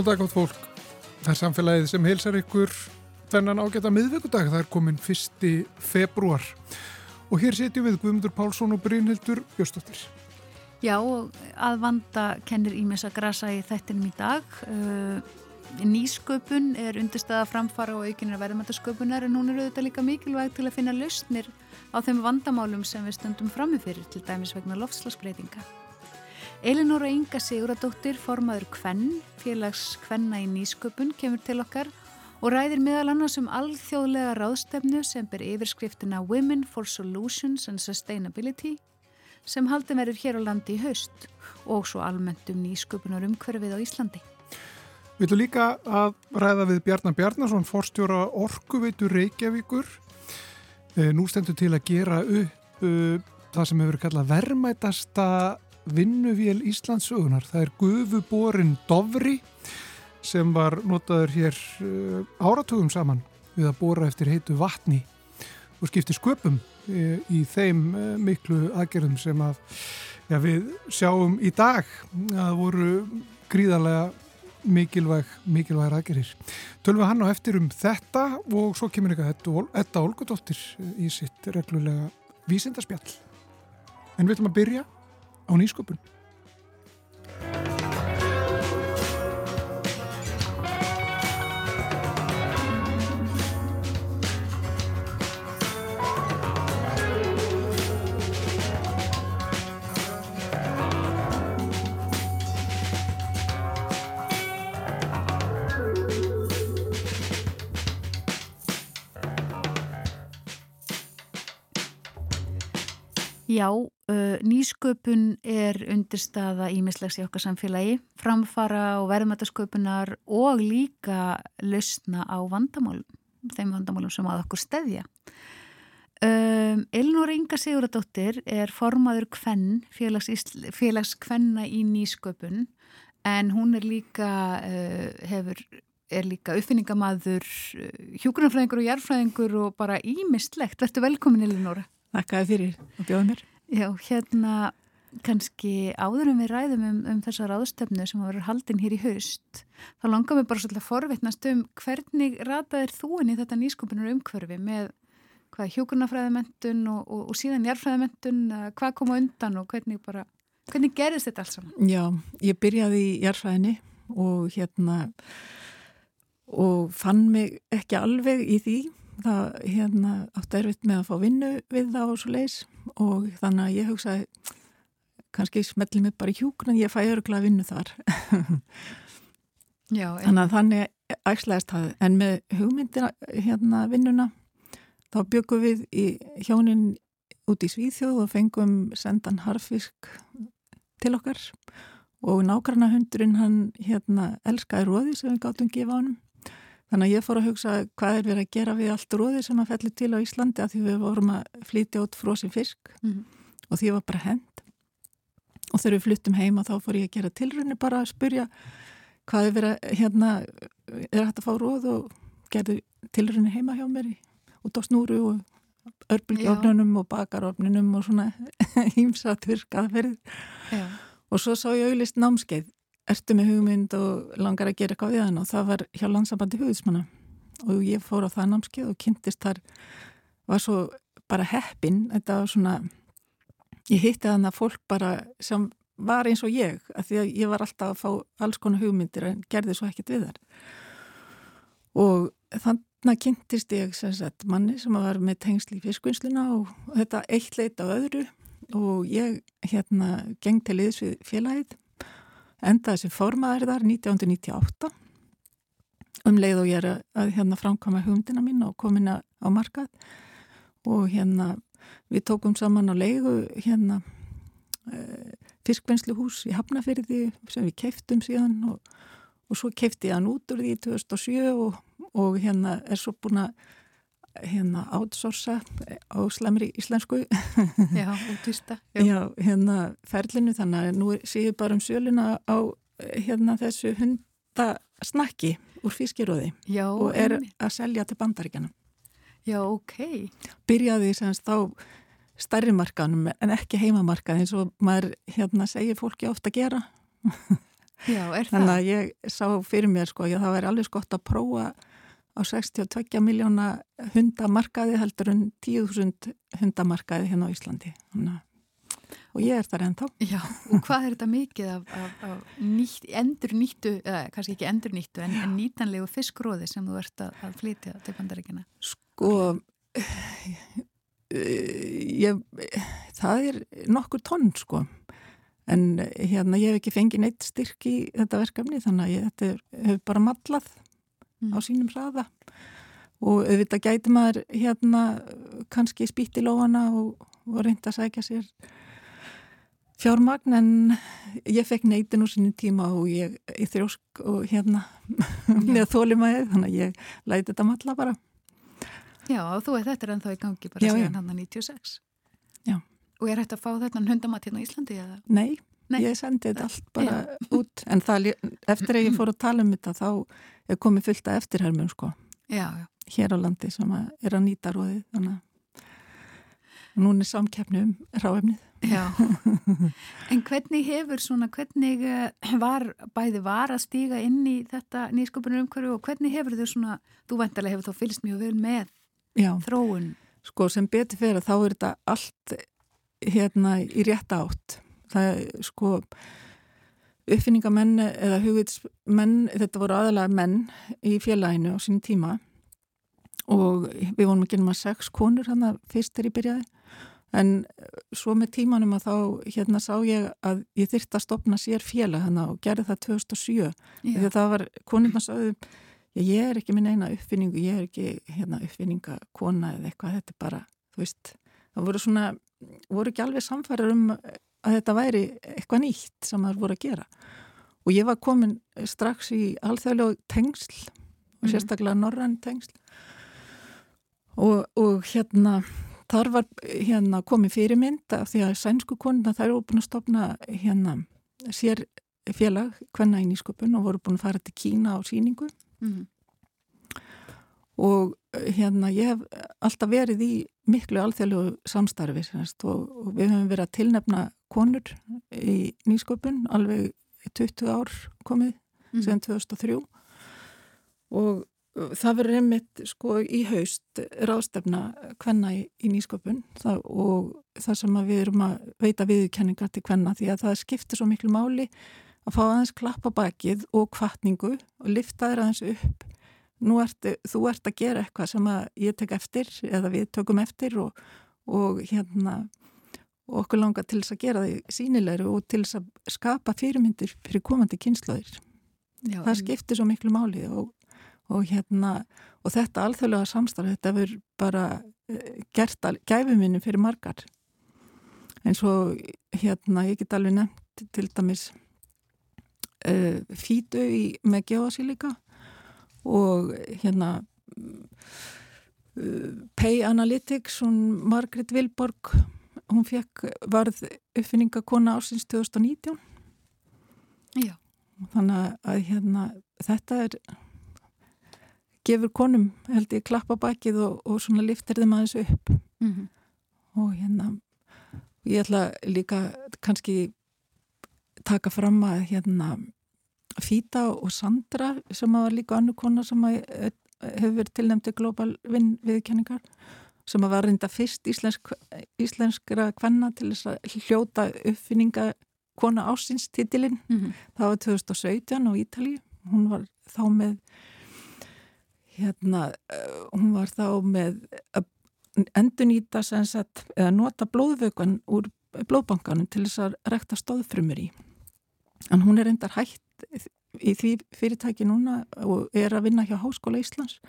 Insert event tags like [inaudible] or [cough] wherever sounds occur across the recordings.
Góð dag átt fólk. Það er samfélagið sem heilsar ykkur þennan ágæta miðvíkudag. Það er komin fyrsti februar. Og hér setjum við Guðmundur Pálsson og Brynhildur Björstóttir. Já, að vanda kennir Ímis að grasa í þettinum í dag. Uh, nýsköpun er undirstaða framfara og aukinir verðmættasköpunar en hún er auðvitað líka mikilvæg til að finna lausnir á þeim vandamálum sem við stöndum framifyrir til dæmis vegna lofslagsbreytinga. Elinóra Inga Siguradóttir, formaður Kvenn, félags Kvenna í nýsköpun, kemur til okkar og ræðir meðal annars um alþjóðlega ráðstefnu sem ber yfirskriftina Women for Solutions and Sustainability sem haldin verður hér á landi í haust og svo almennt um nýsköpunar umhverfið á Íslandi. Við viljum líka að ræða við Bjarnar Bjarnarsson, forstjóra Orkuveitu Reykjavíkur. Eh, nú stendur til að gera upp uh, það sem hefur kallað verðmætasta vinnuvél Íslandsögunar. Það er gufuborin Dovri sem var notaður hér uh, áratugum saman við að bora eftir heitu vatni og skipti sköpum uh, í þeim miklu aðgerðum sem að ja, við sjáum í dag að voru gríðarlega mikilvæg, mikilvæg rækjarir. Tölum við hann á eftir um þetta og svo kemur eitthvað Edda Olgudóttir í sitt reglulega vísindarspjall. En við ætlum að byrja á nýsköpun. Já, nýsköpun er undirstaða ímislegs í okkar samfélagi, framfara og verðmættasköpunar og líka lausna á vandamálum, þeim vandamálum sem að okkur stefja. Um, Elinor Inga Siguradóttir er formaður kvenn, félags, félags kvenna í nýsköpun en hún er líka, uh, hefur, er líka uppfinningamadur, uh, hjúgrunafræðingur og jærfræðingur og bara ímistlegt. Verður velkomin Elinora. Þakkaði fyrir að bjóða mér. Já, hérna kannski áður um við ræðum um, um þessa ráðstöfnu sem að vera haldinn hér í haust. þá langar mér bara svolítið að forvitnast um hvernig rataðir þú inn í þetta nýsköpunar umhverfi með hvað hjókunarfræðimentun og, og, og síðan jærfræðimentun, hvað koma undan og hvernig bara, hvernig gerist þetta alls saman? Já, ég byrjaði í jærfræðinni og hérna og fann mig ekki alveg í því það hérna, átt erfitt með að fá vinnu við það og svo leis og þannig að ég hugsaði kannski smelli mig bara í hjúkn en ég fæ öruglega vinnu þar. Já, þannig að þannig ægslæðist það. En með hugmyndina hérna vinnuna þá byggum við í hjónin út í Svíþjóð og fengum sendan harfisk til okkar. Og nákvæmna hundurinn hann hérna elskaði róði sem við gáttum gefa honum Þannig að ég fór að hugsa hvað er verið að gera við allt róði sem að felli til á Íslandi að því við vorum að flytja út frósin fisk mm. og því var bara hend. Og þegar við flyttum heima þá fór ég að gera tilrunni bara að spurja hvað er verið að, hérna, er hægt að fá róð og gerði tilrunni heima hjá mér í, út á snúru og örbulgjófnunum og bakarofnunum og svona [laughs] hýmsat virkað fyrir. Já. Og svo sá ég auðlist námskeið ertu með hugmynd og langar að gera eitthvað við hann og það var hjá landsambandi hugðismanna og ég fór á það námskeið og kynntist þar var svo bara heppin. Þetta var svona ég hitti þannig að fólk bara sem var eins og ég að því að ég var alltaf að fá alls konar hugmyndir en gerði svo ekkert við þar og þannig að kynntist ég sem sagt manni sem var með tengsli í fiskvinnsluna og þetta eitt leit á öðru. Og ég hérna geng til liðs við félagið endaði sem formaður þar 1998 um leið og ég er að, að hérna framkama hugmyndina mín og komin á markað. Og hérna við tókum saman á leigu hérna e, fiskvennsluhús í Hafnafyrði sem við keiftum síðan og, og svo keifti ég hann út úr því 2007 og, og hérna er svo búin að hérna outsourca á slemri íslensku Já, útýsta Já. Já, hérna ferlinu þannig að nú séu bara um söluna á hérna þessu hundasnakki úr fiskiróði Já, og er einmi. að selja til bandaríkjana Já, ok Byrjaði semst á stærri markanum en ekki heimamarkað eins og maður hérna segir fólki ofta að gera Já, er það? Þannig að ég sá fyrir mér sko, að það væri alveg skott að prófa á 62 miljóna hundamarkaði heldur en 10.000 hundamarkaði hérna á Íslandi. Þannig, og ég er þar ennþá. Já, og hvað er þetta mikið af, af, af nýtt, endur nýttu, eða kannski ekki endur nýttu, en, en nýtanlegu fiskróði sem þú ert að, að flytja til bandaríkina? Sko, ég, það er nokkur tonn sko. En hérna ég hef ekki fengið neitt styrk í þetta verkefni þannig að ég, þetta hefur bara mallað mm. á sínum hraða og auðvitað gæti maður hérna kannski spýtt í lóana og, og reynda að sækja sér fjármagn en ég fekk neitin úr sínum tíma og ég, ég þrjósk og hérna [laughs] með þólimaðið þannig að ég læti þetta malla bara. Já, og þú er þetta er ennþá í gangi bara síðan hann að 96. Já. Og er þetta að fá þetta hundamat hérna í Íslandi eða? Nei, Nei. ég sendi þetta allt bara Já. út en það, eftir að ég fór að tala um þetta þá er komið fullt að eftirhermum sko. Já, já. Hér á landi sem að er að nýta róðið þannig að núna er samkeppni um ráefnið. Já, [laughs] en hvernig hefur svona, hvernig eh, var, bæði var að stíga inn í þetta nýsköpunum umhverju og hvernig hefur þau svona, þú vendarlega hefur þá fylgst mjög vel með Já. þróun? Sko sem betur fyrir þá er þetta allt hérna í rétt átt það sko uppfinningamenn eða hugvitsmenn þetta voru aðalega menn í félaginu á sín tíma. Og við vorum ekki náma sex konur hann að fyrst er í byrjaði. En svo með tímanum að þá hérna sá ég að ég þyrta að stopna sér félag hann og gerði það 2007 því það var konurna sáðu ég er ekki minn eina uppfinningu ég er ekki hérna uppfinningakona eða eitthvað þetta er bara, þú veist. Það voru svona voru ekki alveg samfærar um að þetta væri eitthvað nýtt sem það voru að gera. Og ég var komin strax í alþjóðlegu tengsl og mhm. sérstaklega norrann tengsl. Og, og hérna þar var hérna komið fyrirmynd af því að sænsku konuna þær eru búin að stopna hérna sér félag hvenna í nýsköpun og voru búin að fara til Kína á síningu mm og hérna ég hef alltaf verið í miklu alþjóðlegu samstarfi og, og við höfum verið að tilnefna konur í nýsköpun alveg 20 ár komið mm. síðan 2003 og það verður einmitt sko í haust ráðstefna hvenna í, í nýsköpun. Það, og það sem við erum að veita viðkenningar til hvenna því að það skiptir svo miklu máli að fá aðeins klappa bakið og kvartningu og lifta þeirra aðeins upp. Nú ert, þú ert að gera eitthvað sem að ég tek eftir eða við tökum eftir og, og hérna og okkur langar til þess að gera því sínilegri og til þess að skapa fyrirmyndir fyrir komandi kynslaðir. Það skiptir svo miklu máli og, og hérna og þetta alþjóðlega samstarf þetta verður bara uh, gert gæfuminni fyrir margar en svo hérna ég get alveg nefnt til dæmis uh, fítu í, með geosilíka og hérna uh, Pay Analytics hún Margret Vilborg hún fekk varð uppfinningakona ásins 2019 Já. Þannig að hérna þetta er gefur konum held ég klappa bakið og, og svona liftir þeim aðeins upp. Mm -hmm. og hérna ég ætla líka kannski taka fram að hérna Fíta og Sandra sem var líka annu kona sem eh, hefur verið tilnæmdi global viðkenningar sem var reynda fyrst íslensk, íslenskra kvenna til þess að hljóta uppfinninga kona ásynstitilinn mm -hmm. það var 2017 á Ítali hún var þá með hérna eh, hún var þá með endunýta eða nota blóðvökan úr blóðbankanum til þess að rekta stóðfrumur í. En hún er reyndar hægt í því fyrirtæki núna og er að vinna hjá Háskóla Íslands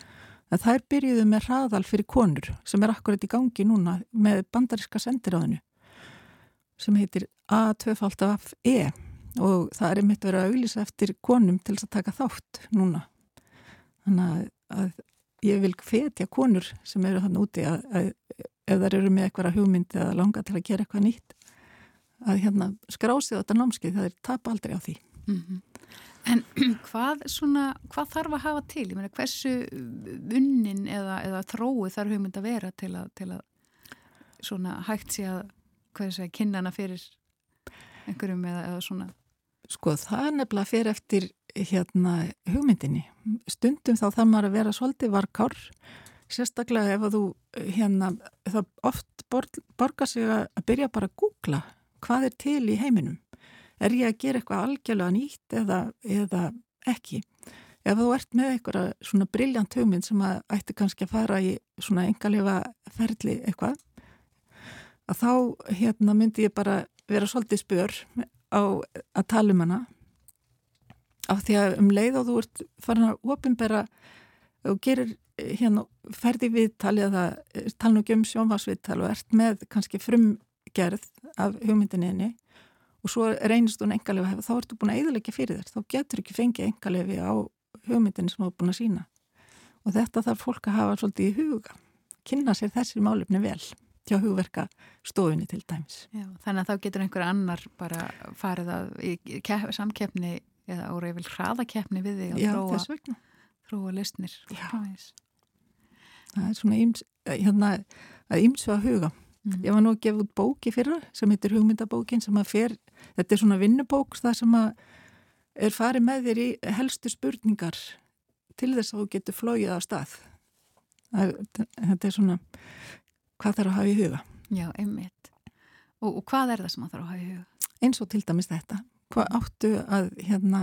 að þær byrjuðu með hraðal fyrir konur sem er akkurat í gangi núna með bandariska sendiráðinu sem heitir A2FE og það er einmitt verið að auðvisa eftir konum til þess að taka þátt núna. Þannig að, ég vil fetja konur sem eru hann úti að, að ef þær eru með eitthvað hugmyndi eða langa til að gera eitthvað nýtt að hérna skrásið þetta námskið það er tap aldrei á því. Mm -hmm. En [clears throat] hvað, svona, hvað þarf að hafa til? Ég meina, hversu unnin eða, eða þrói þarf hugmynd að vera til að, til að hægt sé að segja, kynnana fyrir einhverjum eða, eða svona? Sko það er nefnilega fyrir eftir hérna hugmyndinni. Stundum þá þarf maður að vera svolítið varkár, sérstaklega ef að þú hérna, það oft borgar sig að byrja bara að googla hvað er til í heiminum. Er ég að gera eitthvað algjörlega nýtt eða, eða ekki? Ef þú ert með eitthvað svona brilljant hugmynd sem að ætti kannski að fara í svona engalega ferli eitthvað, að þá hérna myndi ég bara vera svolítið spör á að tala um hana af því að um leið og þú ert farin að ofinbera og gerir hérna ferdi viðtali að það tala nú ekki um sjónvarsviðtal og ert með kannski frumgerð af hugmyndinni og svo reynist hún engalega hefur, þá ertu búin að eðalegja fyrir þér, þá getur ekki fengið engalegi á hugmyndinni sem þú er búin að sína og þetta þarf fólk að hafa svolítið í huga, kynna sér þessi málefni vel hjá hugverka stofunni til dæmis. Já, þannig að þá getur einhver annar bara farið að í samkeppni eða ára yfir hraðakeppni við þig að þróa, þróa listnir. Já, það er svona íms, hérna, að ímsu að huga. Mm. Ég var nú að gefa út bóki fyrra sem heitir Hugmyndabókin sem að fer, þetta er svona vinnubók það sem að er farið með þér í helstu spurningar til þess að þú getur flóið á stað. Það, þetta er svona hvað þarf að hafa í huga. Já, einmitt. Og, og hvað er það sem það þarf að hafa í huga? Eins og til dæmis þetta. Hvað áttu að hérna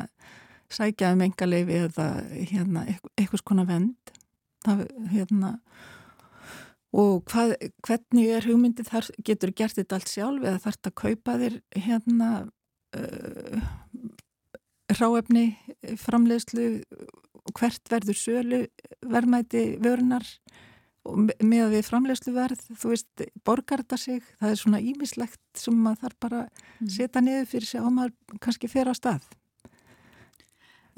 sækja um engaleifi eða hérna eitthvað skona vend. Það, hérna og hvað, hvernig er hugmyndið þar getur gert þetta allt sjálf eða þarf þetta að kaupa þér hérna uh, ráefni framleiðslu hvert verður sölu verðmæti vörunar með að við framleiðslu verð þú veist, borgar þetta sig? Það er svona ímislegt sem maður þarf bara mm. setja niður fyrir sig og maður kannski fer á stað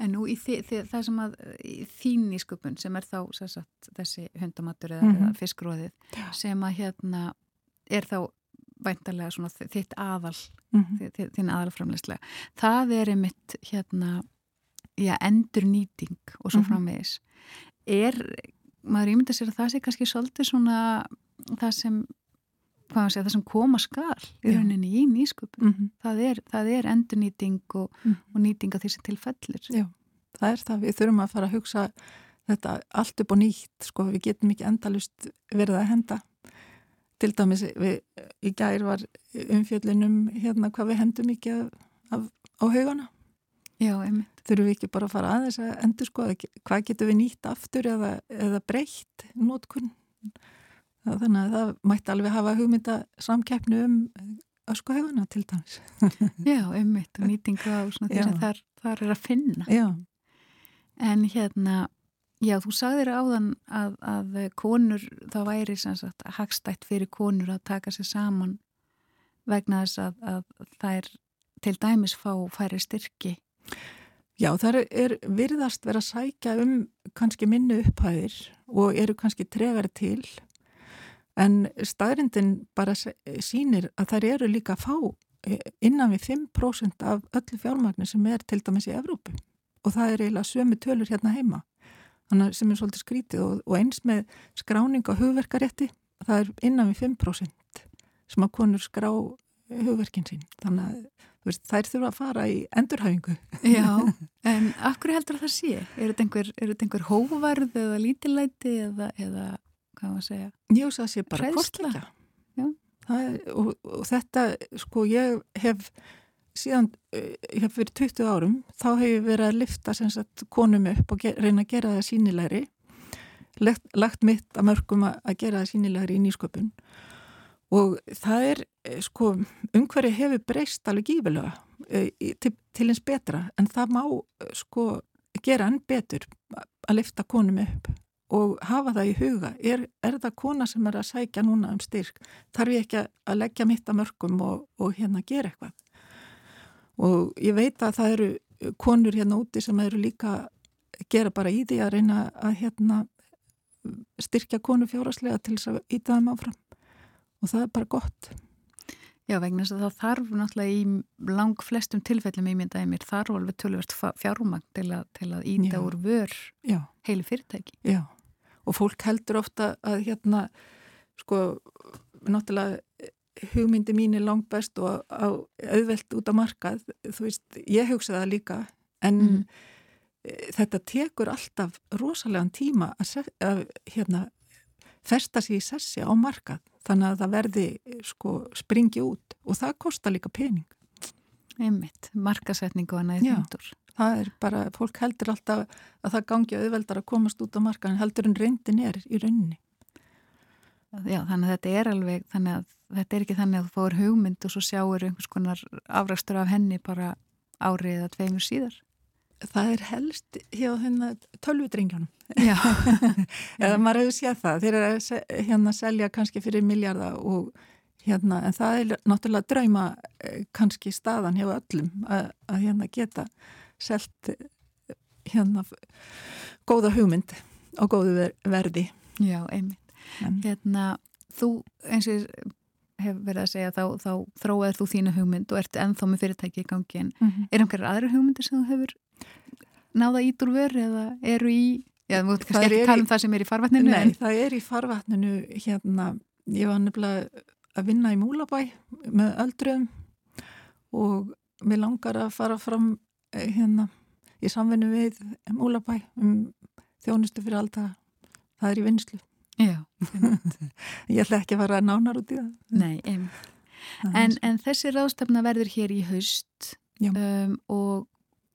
En nú í þi, þi, það sem að þín í skupun sem er þá sagt, þessi hundamatur eða, mm -hmm. eða fiskróðið ja. sem að hérna er þá væntalega svona þitt aðal mm -hmm. þinn aðalframlegslega það er einmitt hérna já, endur nýting og svo -hmm. framvegis er, maður ímynda sér að það sé kannski svolítið svona það sem Segja, það sem koma skal í rauninni í nýsköpun. Mm -hmm. það, er, það er endurnýting og, mm -hmm. og nýting af sem tilfellir Já, það er það, við þurfum að fara að hugsa þetta allt upp og nýtt sko, við getum ekki endalust verið að henda. Til dæmis við, í gær var umfjöldinum hérna hvað við hendum ekki af, af, á haugana. Já, Þurfum við ekki bara að fara aðeins að endur sko hvað getum við nýtt aftur eða, eða breytt nótkunn þannig að það mætti alveg hafa hugmynda samkeppnu um öskuheguna til dæmis. [laughs] Já, ummitt og nýtinga og svona því sem þar, þar er að finna. Já. En hérna, já, þú sagðir áðan að, að konur, það væri sagt hagstætt fyrir konur að taka sér saman vegna þess að, að er til dæmis fá færi styrki. Já, það er, virðast verið að sækja um kannski minnu upphæðir og eru kannski tregari til En staðrindin bara sínir að þær eru líka að fá eh, innan við 5% af öllu fjármagnir sem er til dæmis í Evrópu. Og það er eiginlega sömu tölur hérna heima. Þannig sem er svolítið skrítið og, og eins með skráning á hugverkarétti það er innan við 5% sem að konur skrá hugverkin sín. Þannig að veist, þær þurfa að fara í endurhæfingu. Já, [laughs] en akkur heldur það sé? Er þetta einhver, einhver hóvarð eða lítilæti eða, eða hvað var að segja? Ég sé að sé bara kortleika og, og þetta, sko, ég hef síðan, eh, ég hef fyrir 20 árum, þá hef ég verið að lifta sagt, konum upp og reyna að gera það sínilegri lagt, lagt mitt að mörgum að gera það sínilegri í nýsköpun. Og það er, eh, sko, umhverju hefur breyst alveg gífilega eh, til, til eins betra. En það má, sko, gera enn betur að lifta konum upp og hafa það í huga. Er, er það kona sem er að sækja núna um styrk? Þarf ég ekki að leggja mitt að mörgum og, og hérna gera eitthvað? Og ég veit að það eru konur hérna úti sem eru líka að gera bara í því að reyna að hérna styrkja konu fjáraslega til þess að íta þeim áfram. Og það er bara gott. Já, vegna þess að það þarf náttúrulega í lang flestum tilfellum í myndaði mér þarf alveg tölvert fjármang til að, til að íta Já. úr vör Já. heilu fyrirtæki. Já og fólk heldur ofta að hérna sko náttúrulega hugmyndi mín er langt best og auðvelt út á markað, þú veist, ég hugsa það líka, en mm. þetta tekur alltaf rosalega tíma að, að hérna, festa sér í sessi á markað, þannig að það verði sko springi út og það kostar líka pening. Einmitt, markasetningu að næði þundur. Það er bara, fólk heldur alltaf að það gangi auðveldar að komast út á markaðin heldur en reyndin er í rauninni. Já, þannig að þetta er alveg, þannig að þetta er ekki þannig að þú fóður hugmynd og svo sjáur einhvers konar afrækstur af henni bara árið eða tveimur síðar. Það er helst hjá hérna tölvudringjónum. [laughs] Eða maður hefur séð það. Þeir eru að hérna selja kannski fyrir miljardar og hérna, en það er náttúrulega drauma eh, kannski staðan hjá öllum að, að hérna geta selt hérna góða hugmynd á góðu verði. Já, einmitt. En. Hérna, þú eins og hefur verið að segja þá, þá þróaður þú þína hugmynd og ert ennþá með fyrirtæki í gangi en mm -hmm. er einhverjar aðra hugmyndir sem þú hefur náða veru eða eru í, já þú kannski ekki tala um það sem er í farvatninu Nei, en... það er í farvatninu hérna, ég var nefnilega að vinna í Múlabæ með öldruðum og mér langar að fara fram hérna í samvinnu við Múlabæ um þjónustu fyrir alltaf það er í vinslu Já, [laughs] ég ætla ekki að fara nánar út í það. Nei, en, en þessi ráðstafna verður hér í haust um, og,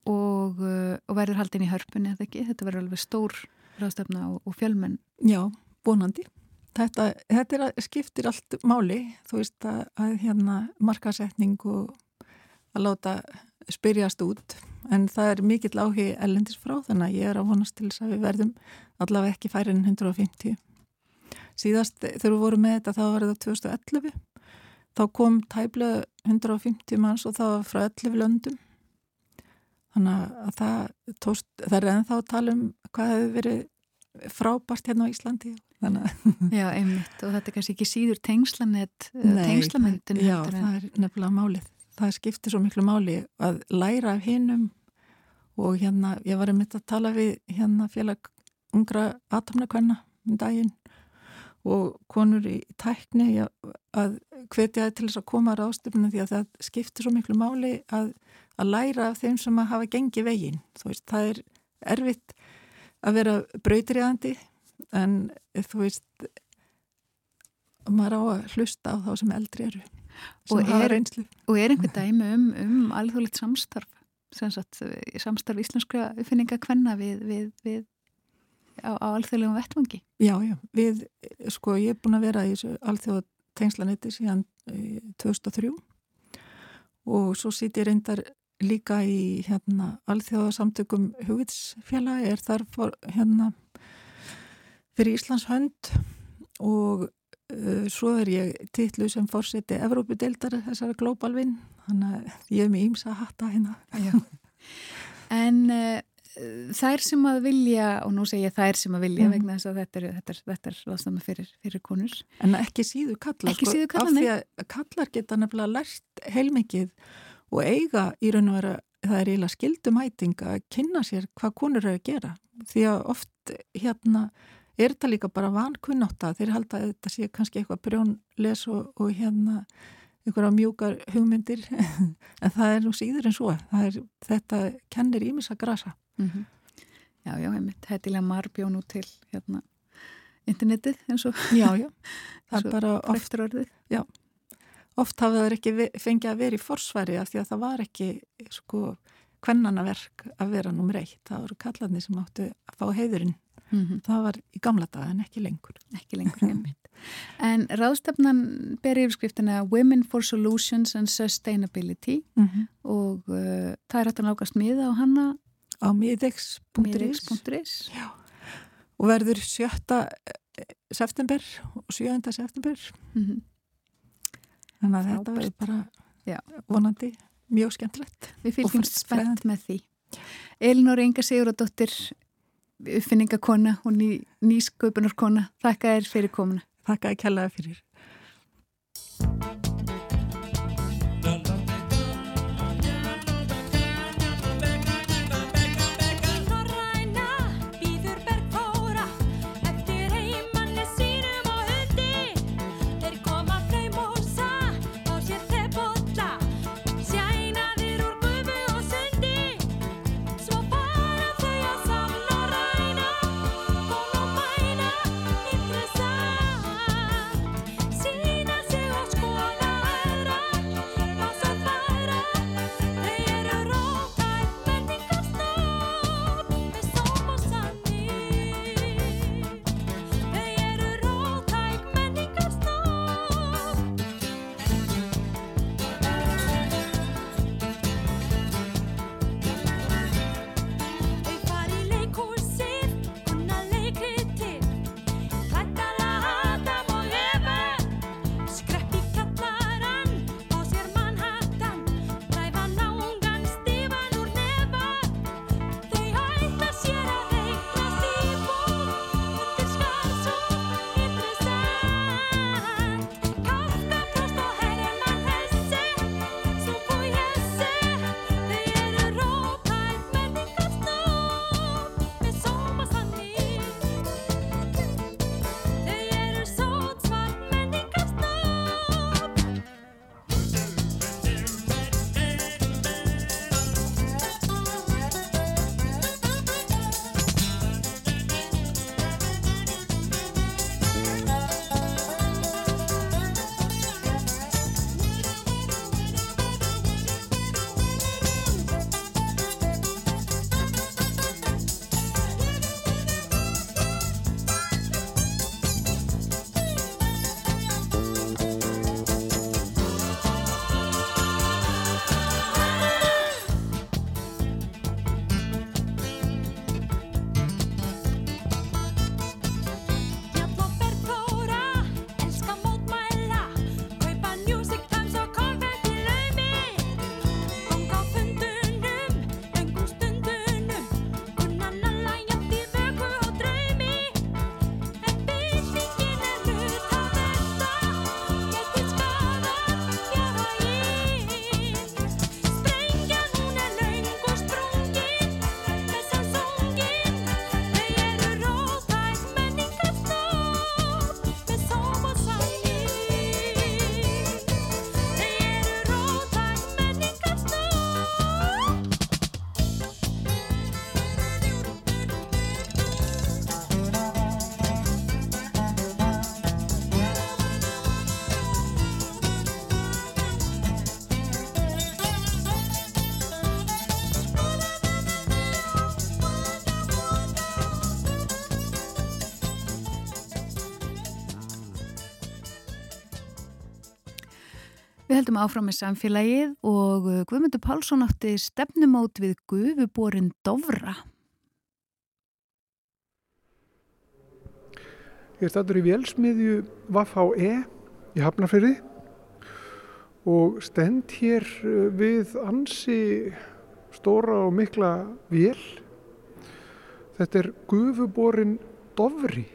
og, uh, og verður haldin í hörpunni, eða ekki? Þetta verður alveg stór ráðstafna og, og fjölmenn. Já, vonandi. Þetta, þetta er, skiptir allt máli, þú veist að, að hérna markasetning og að láta spyrjast út en það er mikill áhig ellendis frá þannig að ég er að vonast til þess að við verðum allavega ekki færi en 150 síðast þegar við vorum með þetta þá var þetta 2011 þá kom tæblega 150 manns og það var frá 11 löndum. Þannig að það tóst, það er ennþá að tala um hvað hefur verið frábært hérna á Íslandi. Já, einmitt og þetta er kannski ekki síður tengslanett tengslamyndin Já, það er nefnilega málið það skiptir svo miklu máli að læra af hinnum og hérna, ég var einmitt að tala við hérna félag ungra atomnakvenna um daginn og konur í tækni að hvetja til þess að koma á ráðstöfnum því að það skiptir svo miklu máli að, að læra af þeim sem að hafa gengið veginn. Veist, það er erfitt að vera brautriðandi en þú veist maður á að hlusta á þá sem eldri eru og er, og er einhver dæmi um, um alþjóðlegt samstarf sagt, samstarf íslenskra uppfinninga kvenna við, við, við á, á alþjóðlegum vettvangi. Já, já, við, sko, ég er búin að vera í alþjóða tengslanetti síðan e, 2003 og svo sýt ég reyndar líka í hérna alþjóða samtökum hugvitsfjalla er þar for, hérna fyrir Íslands hönd. Og svo er ég titlu sem fórseti Evrópudeildar þessara glóbalvinn þannig að ég er með ímsa að hatta hérna. En uh, þær sem að vilja, og nú segja þær sem að vilja mm. vegna þess að þetta er, þetta er, þetta er ráðstama fyrir, fyrir konur. En ekki síðu kallar, ekki sko, síðu kallar, af því að kallar geta nefnilega lært heilmikið og eiga í raun og vera, það er eiginlega skildumæting að kynna sér hvað konur eru að gera. Því að oft hérna er þetta líka bara vankunnáta, þeir halda að þetta sé kannski eitthvað brjónles og, og hérna einhverja mjúkar hugmyndir [laughs] en það er nú síður en svo. Er, þetta kennir ímis að grasa. Mm -hmm. Já, já, heimitt hættilega marg bjónu til hérna internetið eins og Já, já, [laughs] það er bara oft já, oft hafa það ekki fengið að vera í forsværi af því að það var ekki sko hvennana verk að vera nummer eitt, það voru kallarnir sem áttu að fá heiðurinn mm -hmm. það var í gamla dag en ekki lengur ekki lengur, heimitt En ráðstefnan ber yfirskriftina Women for Solutions and Sustainability mm -hmm. og uh, það er hægt að nákast miða á hanna á miðex.is og verður 7. Eh, september og 7. september mm -hmm. þannig að þetta verður bara Já. vonandi mjög skemmtilegt Við fylgjumst spennt með því Elinor Inga Siguradóttir uppfinningakona og ný, nýsköpunarkona. Þakka þér fyrir komuna. Þakka þér kjallaði fyrir Við heldum áfram með samfélagið og uh, Guðmundur Pálsson átti stefnumót við Guðuborin Dovra. Ég er stættur í velsmiðju Vafá-E í Hafnarfyrði og stend hér uh, við ansi stóra og mikla vél. Þetta er Guðuborin Dovri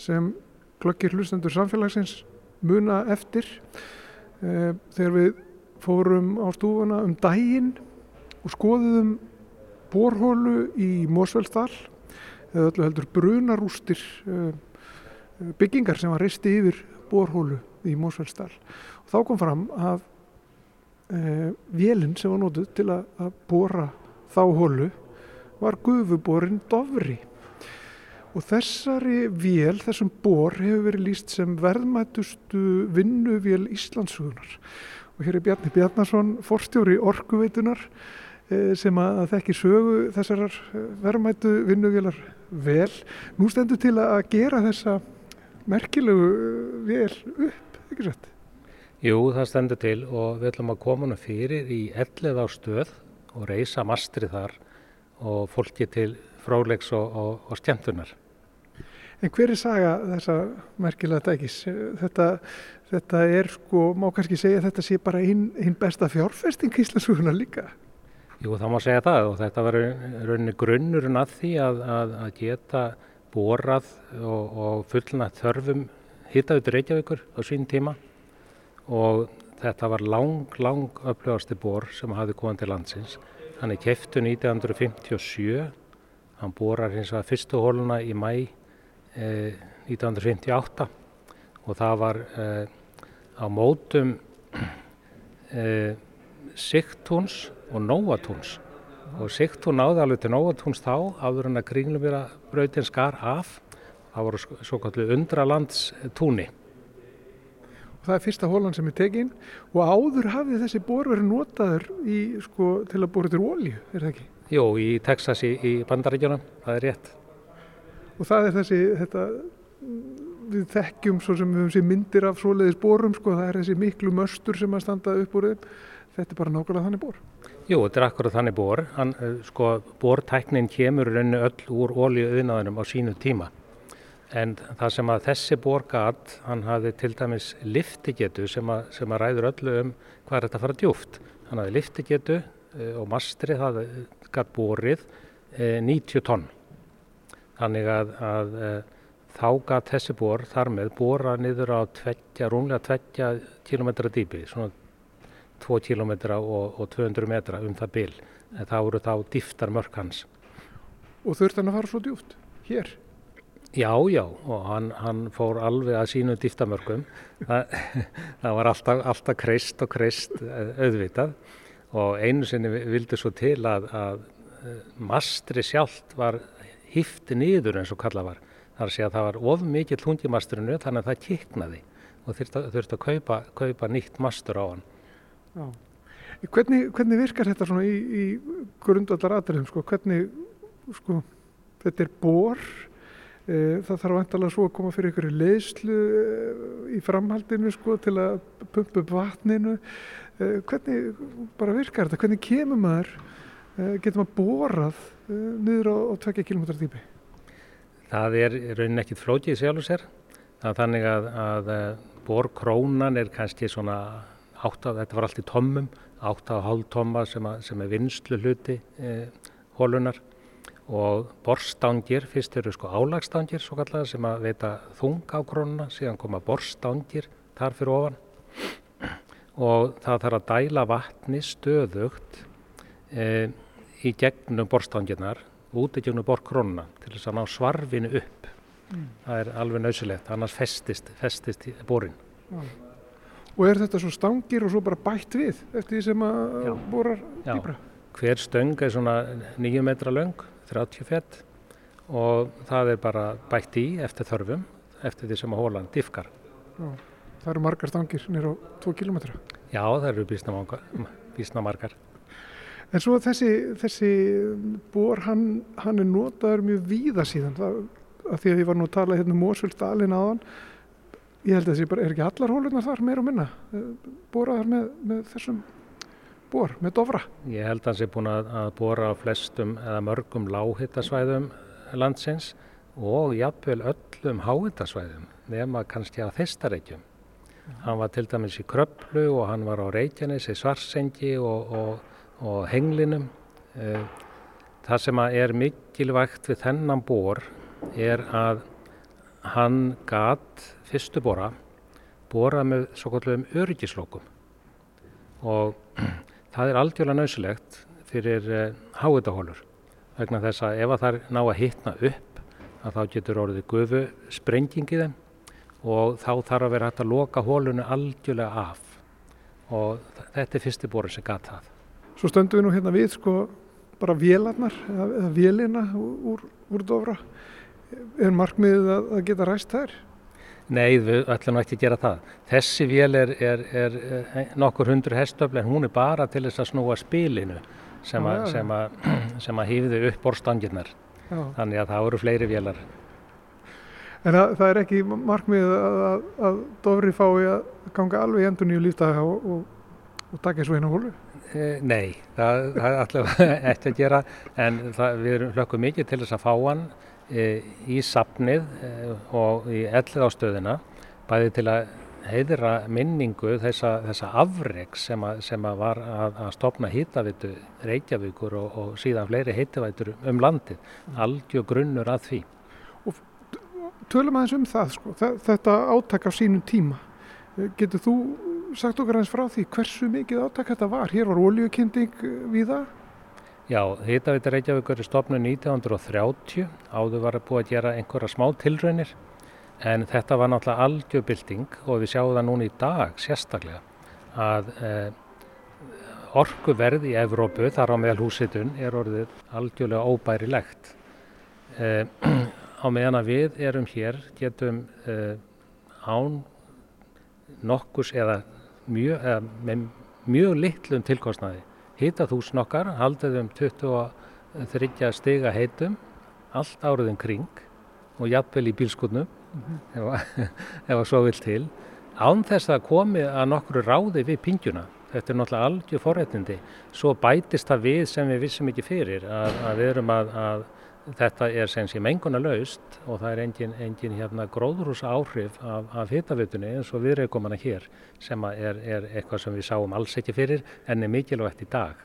sem glöggir hlustendur samfélagsins muna eftir. Eh, þegar við fórum á stúfuna um daginn og skoðum borhólu í Mósveldstall eða öllu heldur brunarústir eh, byggingar sem var reisti yfir borhólu í Mósveldstall og þá kom fram að e, vélinn sem var nótuð til að, að bóra þá hólu var gufuborin Dovri Og þessari vél, þessum bor, hefur verið líst sem verðmætustu vinnuvél Íslandsugunar. Og hér er Bjarni Bjarnason, forstjóri orkuveitunar, eh, sem að þekki sögu þessarar eh, verðmætu vinnuvélar vel. Nú stendur til að gera þessa merkilegu eh, vél upp, ekki sett? Jú, það stendur til og við ætlum að koma hana fyrir í ellið á stöð og reysa mastri þar og fólki til frálegs og, og, og skemmtunar. En hver er saga þessa merkilega dækis? Þetta, þetta er sko, má kannski segja að þetta sé bara einn ein besta fjárfesting í Íslandsuguna líka? Jú, það má segja það og þetta var rauninni grunnurinn að því að, að, að geta borað og, og fullna þörfum hittautur Reykjavíkur á sín tíma og þetta var lang, lang upplöðasti bor sem hafði komað til landsins. Hann er keftu 1957, hann borar hins vegar fyrstu hóluna í mæ 1958 eh, og það var eh, á mótum [clears throat] eh, Sigtúns og Nóatúns. Og Sigtún náði alveg til Nóatúns þá áður en að kringlumýra brautin skar af. Það voru svo kallu undralandstúni. Og það er fyrsta hólan sem er tekinn og áður hafið þessi bor verið notaður í, sko, til að bóra til ólíu, er það ekki? Jú, í Texas í, í bandaríkjunum, það er rétt og það er þessi þetta, við þekkjum svo sem við höfum sér myndir af svoleiðis borum sko, það er þessi miklu möstur sem að standa upp úr þeim. Þetta er bara nákvæmlega þannig bor. Jú, þetta er akkurat þannig bor. Hann, eh, sko, bortæknin kemur rauninu öll úr ólíuðinaðinum á sínu tíma. En það sem að þessi bor gatt, hann hafði til dæmis liftigetu sem að, sem að ræður öllu um hvað er þetta að fara djúft hann hafði liftigetu eh, og mastri það gatt borið 90 eh, tonn Þannig að, að e, þá gaf þessi bor þar með bora niður á tveggja, rúmlega tveggja kilometra dýpi, svona 2 kilometra og, og 200 metra um það bil. En það voru þá dýftar mörk hans. Og þurfti hann að fara svo djúft hér? Já, já, og hann, hann fór alveg að sínu dýftamörkum. Það, [laughs] það var alltaf, alltaf kreist og kreist eh, auðvitað og einu sinni vildi svo til að, að eh, mastri sjálft var hifti niður eins og kalla var. Það er að að það var of mikill hundimasturinu þannig að það kiknaði og þurfti, þurfti að kaupa, kaupa nýtt mastur á hann. Já. Hvernig, hvernig virkar þetta svona í, í grundvallar aðriðum? Sko? Hvernig, sko, þetta er bor, e, það þarf vantalega svo að koma fyrir ykkur leðslu e, í framhaldinu sko, til að pumpa upp vatninu. E, hvernig bara virkar þetta? Hvernig kemur maður, e, getur maður borað niður á, á 2 km dýpi? Það er raunin ekkit flótið sjálfur sér. Það er þannig að, að eh, borkrónan er kannski svona 8, þetta var allt í tommum, 8,5 tomma sem, sem er vinslu hluti eh, hólunar og borstangir, fyrst eru sko álagstangir svo kallar sem að veita þung á krónuna, síðan koma borstangir þar fyrir ofan og það þarf að dæla vatni stöðugt eh, í gegnum borstangirnar út í gegnum borkrónuna til þess að ná svarfinu upp mm. það er alveg nöysilegt, annars festist, festist borin Já. Og er þetta svo stangir og svo bara bætt við eftir því sem að borar dýbra? Hver stöng er svona 9 metra löng, 30 fett og það er bara bætt í eftir þörfum, eftir því sem að hólan diffkar. Já. Það eru margar stangir nýra á 2 kilometra? Já, það eru bísna margar. En svo þessi, þessi bor, hann, hann er notaður mjög víða síðan, það, að því að ég var nú að tala hérna um Mósvöldalinn aðan, ég held að þessi bara, er ekki allar hólunar þar meira og minna, boraðar með, með þessum bor, með dofra? Ég held að hans er búin að, að bora á flestum eða mörgum láhittasvæðum landsins og jafnvel öllum háhittasvæðum nema kannski að þeistareikjum. Hann var til dæmis í Kröplu og hann var á Reykjanes í Svarsengi og, og, og Henglinum. Eh, það sem er mikilvægt við þennan bor er að hann gat fyrstu bora bora með svo kallum öryggislókum og [clears throat] það er aldjóðlega nöysilegt fyrir eh, háutahólur vegna þess að ef það ná að hittna upp að þá getur orðið gufu sprenging í þeim og þá þarf að vera hægt að loka hólunu aldjúlega af og þetta er fyrsti borin sem gata það. Svo stöndum við nú hérna við sko bara vélarnar eða, eða vélina úr, úr dofra. Er markmiðið að, að geta ræst þær? Nei, við ætlum ekki að gera það. Þessi vél er, er, er, er nokkur hundru hestöfl en hún er bara til þess að snúa spilinu sem að, sem að, [clears throat] sem að hýfðu upp borstangirnar. Þannig að það eru fleiri vélar. En að, það er ekki markmið að, Dófri fái að ganga alveg endur nýju lífdaga og, og, og taka þessu einu hólu? E, nei, það, það alltaf [laughs] eftir að gera en það, við hlökkum mikið til þess að fá hann e, í sapnið e, og í ellið ástöðina bæði til að heiðra minningu þessa, þessa afreg sem, að, sem að var að, að stopna hýtavitu Reykjavíkur og, og síðan fleiri hýtavitur um landið, algjör grunnur að því tölum aðeins um það sko, þetta áttak á sínum tíma. Eh, getur þú sagt okkar eins frá því hversu mikið áttak þetta var? Hér var oljukinding eh, við það? Já, Hittavita Reykjavíkur er stopnud 1930, áður var að búa að gera einhverja smá tilraunir en þetta var náttúrulega algjörbilding og við sjáum það núna í dag sérstaklega að eh, orkuverð í Evrópu, þar á meðal húsitun, er orðið algjörlega óbærilegt. Eh, [clears throat] á meðan að við erum hér getum uh, án nokkus eða mjög, eða með mjög litlum tilkostnaði hitað húsn okkar, haldið um 23 stiga heitum allt áriðin kring og jafnvel í bílskutnum mm -hmm. [laughs] ef að svo vil til án þess að komi að nokkru ráði við pingjuna þetta er náttúrulega algjör forrættindi svo bætist það við sem við vissum ekki fyrir að, að við erum að, að Þetta er sem sé menguna laust og það er engin, engin hérna, gróðrúsa áhrif af, af hittavitunni eins og viðreikomanna hér sem er, er eitthvað sem við sáum alls ekki fyrir en er mikilvægt í dag.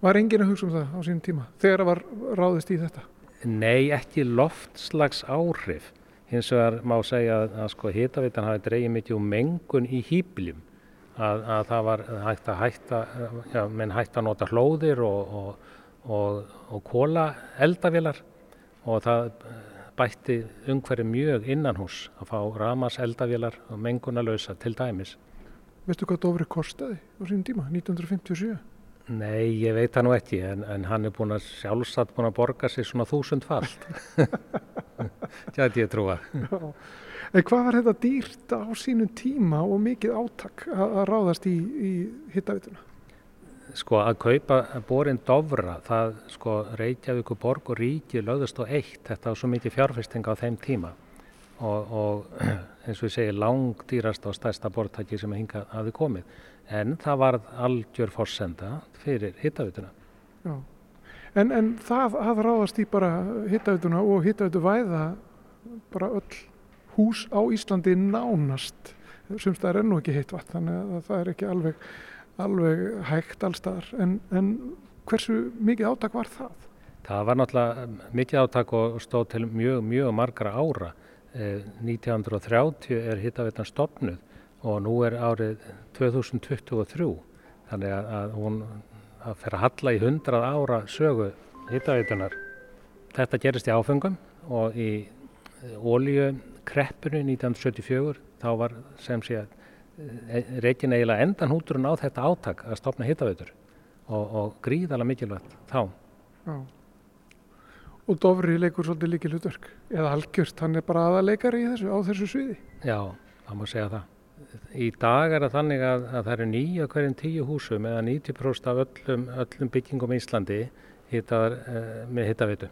Var engin að hugsa um það á sínum tíma þegar það var ráðist í þetta? Nei, ekki loftslags áhrif. Hins vegar má segja að, að sko, hittavitan hafi dreyið mikið um mengun í hýbljum. Að, að það var hægt að hætta, já, menn hægt að nota hlóðir og, og og, og kóla eldavélar og það bætti umhverju mjög innan hús að fá ramas eldavélar og mengunalösa til dæmis. Veistu hvað Dófri kostiði á sín tíma, 1957? Nei, ég veit það nú ekki en, en hann er búin að sjálfsagt búin að borga sér svona þúsund falt. Er [laughs] ég trúa. En hvað var þetta dýrt á sínum tíma og mikið áttak að ráðast í, í hittavituna? Sko að kaupa borin Dovra, það sko Reykjavík og Borg og Ríki lögðust á eitt, þetta var svo mikið fjárfesting á þeim tíma. Og, og [clears throat] eins og ég segi langdýrast og stærsta bortæki sem hinga hafi komið, en það var algjör forsenda fyrir hittavituna. En, en það að ráðast í bara hittavituna og hittavitu væða bara öll hús á Íslandi nánast, semst það er ennú ekki heitt vatn, þannig að það er ekki alveg alveg hægt allstaðar en, en hversu mikið átak var það? Það var náttúrulega mikið átak og stóð til mjög, mjög margra ára. Eh, 1930 er hittavitan stopnuð og nú er árið 2023 þannig að, hún að fer að halla í 100 ára sögu hittavitunar. Þetta gerist í áfengum og í ólíukreppunni 1974 þá var sem sé að Eh, reygin eiginlega endan húturinn á þetta átak að stopna hittaveitur og, og gríðala mikilvægt þá. Já. Og Dofri leikur svolítið líkil hlutverk eða algjörst, hann er bara aðaleikari þessu, á þessu sviði. Já, það má segja það. Í dag er það þannig að, að það eru nýja hverjum tíu húsum eða 90% af öllum, öllum byggingum í Íslandi hittaðar eh, með hittaveitu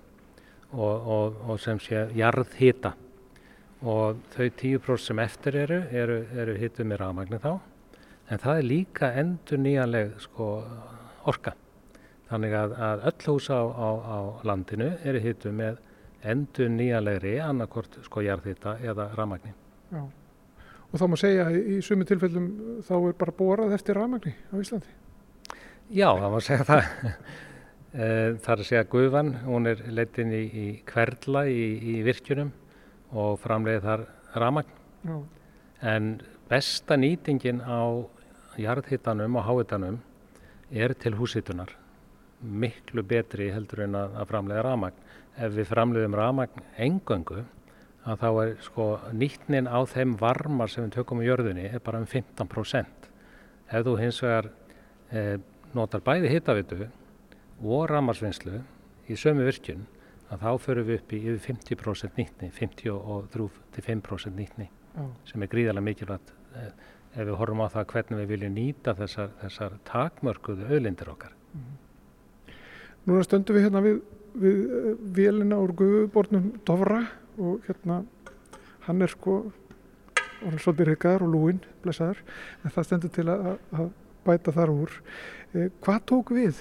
og, og, og sem sé jarðhita og þau 10% sem eftir eru eru, eru hittuð með rafmagni þá. En það er líka endur nýjanleg sko, orka. Þannig að, að öll hús á, á, á landinu eru hittuð með endur nýjanlegri annarkort sko jarðhita eða rafmagni. Já. Og þá má segja að í sumi tilfellum þá er bara borað eftir rafmagni á Íslandi. Já, það má segja það. [laughs] Það er að segja Guðvan, hún er leitin í, í hverla í, í virkjunum og framleiði þar ramagn. Já. En besta nýtingin á jarðhittanum og háhittanum er til húsitunar. Miklu betri heldur en að, framleiða ramagn. Ef við framleiðum ramagn engöngu, að þá er sko nýtnin á þeim varmar sem við tökum í jörðunni er bara um 15%. Ef þú hins vegar eh, notar bæði hittavitu og ramarsvinnslu í sömu virkun að þá förum við upp í yfir 50% nýttni, 53-5% nýttni Já. sem er gríðarlega mikilvægt eh, ef við horfum á það hvernig við viljum nýta þessar, þessar takmörkuðu auðlindir okkar. Mm. Núna stöndum við hérna við, við eh, vélina úr Guðbornum Dovra og hérna hann er sko svolítið reykaðar og lúin blessaður en það stendur til að, að bæta þar úr. Eh, hvað tók við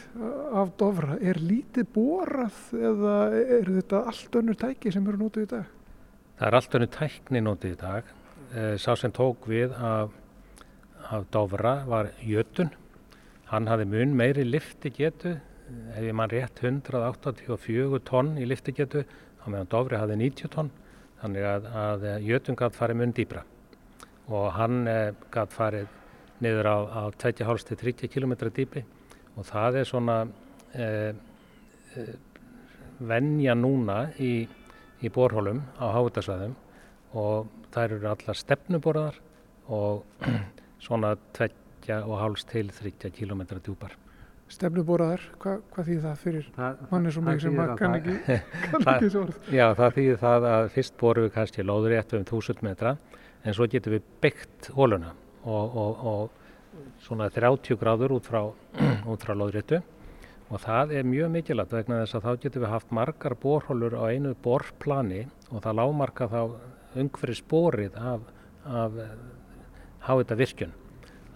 af Dovra? Er lítið borað eða er þetta allt önnur tæki sem eru nótið í dag? Það er allt önnur tækni nótið í dag. Eh, sá sem tók við af, af Dovra var Jötun. Hann hafði mun meiri liftigetu, ef ég mann rétt 184 tonn í liftigetu, á meðan Dovri hafði 90 tonn. Þannig að, að Jötun gæti farið mun dýbra og hann eh, gæti farið niður á, á 2,5-30 km dýpi og það er svona eh, eh, vennja núna í, í borhólum á háutasvæðum og þær eru allar stefnuborðar og [clears throat] svona 2,5-30 km djúpar. Stefnuborðar, Hva, hvað þýðir það fyrir manni svo mikið sem maður kann ekki, [laughs] kann ekki svo orð? Já, það þýðir það að fyrst borum við kannski lóður rétt um 1000 metra en svo getum við byggt hóluna og, og, og svona 30 gráður út frá, [clears throat] frá loðréttu og það er mjög mikilvægt vegna þess að þá getum við haft margar borhólur á einu borplani og það lámarka þá umhverju spórið af, af háita virkun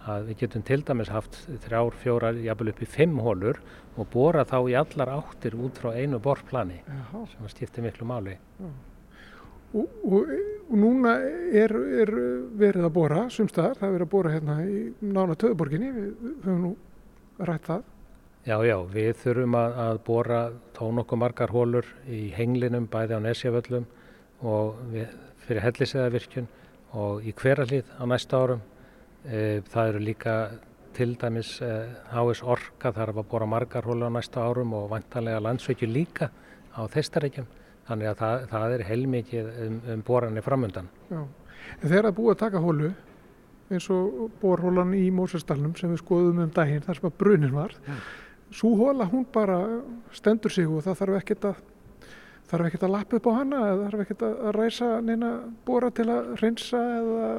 að við getum til dæmis haft þrjár, fjórar, jafnvel upp í fimm hólur og bóra þá í allar áttir út frá einu borplani Jaha. sem skiptir miklu máli. Já. Og, og, og núna er, er verið að bóra sumstaðar, það er verið að bóra hérna í nána töðuborginni, við höfum nú rætt það. Já, já, við þurfum að, að bóra tón okkur margar hólur í henglinum, bæði á Nesjavöllum og við, fyrir helliseðavirkjun og í hverjarlið á næsta árum. E, það eru líka til dæmis e, HS Orka, það er að bóra margar hólur á næsta árum og vantanlega landsveikju líka á þeistarækjum. Þannig að það, það er heilmikið um, um boranir framöndan. Já. En þegar það búið að taka hólu eins og borhólan í Mósestalunum sem við skoðum um daginn þar sem að brunin var, ja. svo hóla hún bara stendur sig og það þarf ekkert að þarf ekkert að lappa upp á hana eða þarf ekkert að ræsa neina bora til að reynsa eða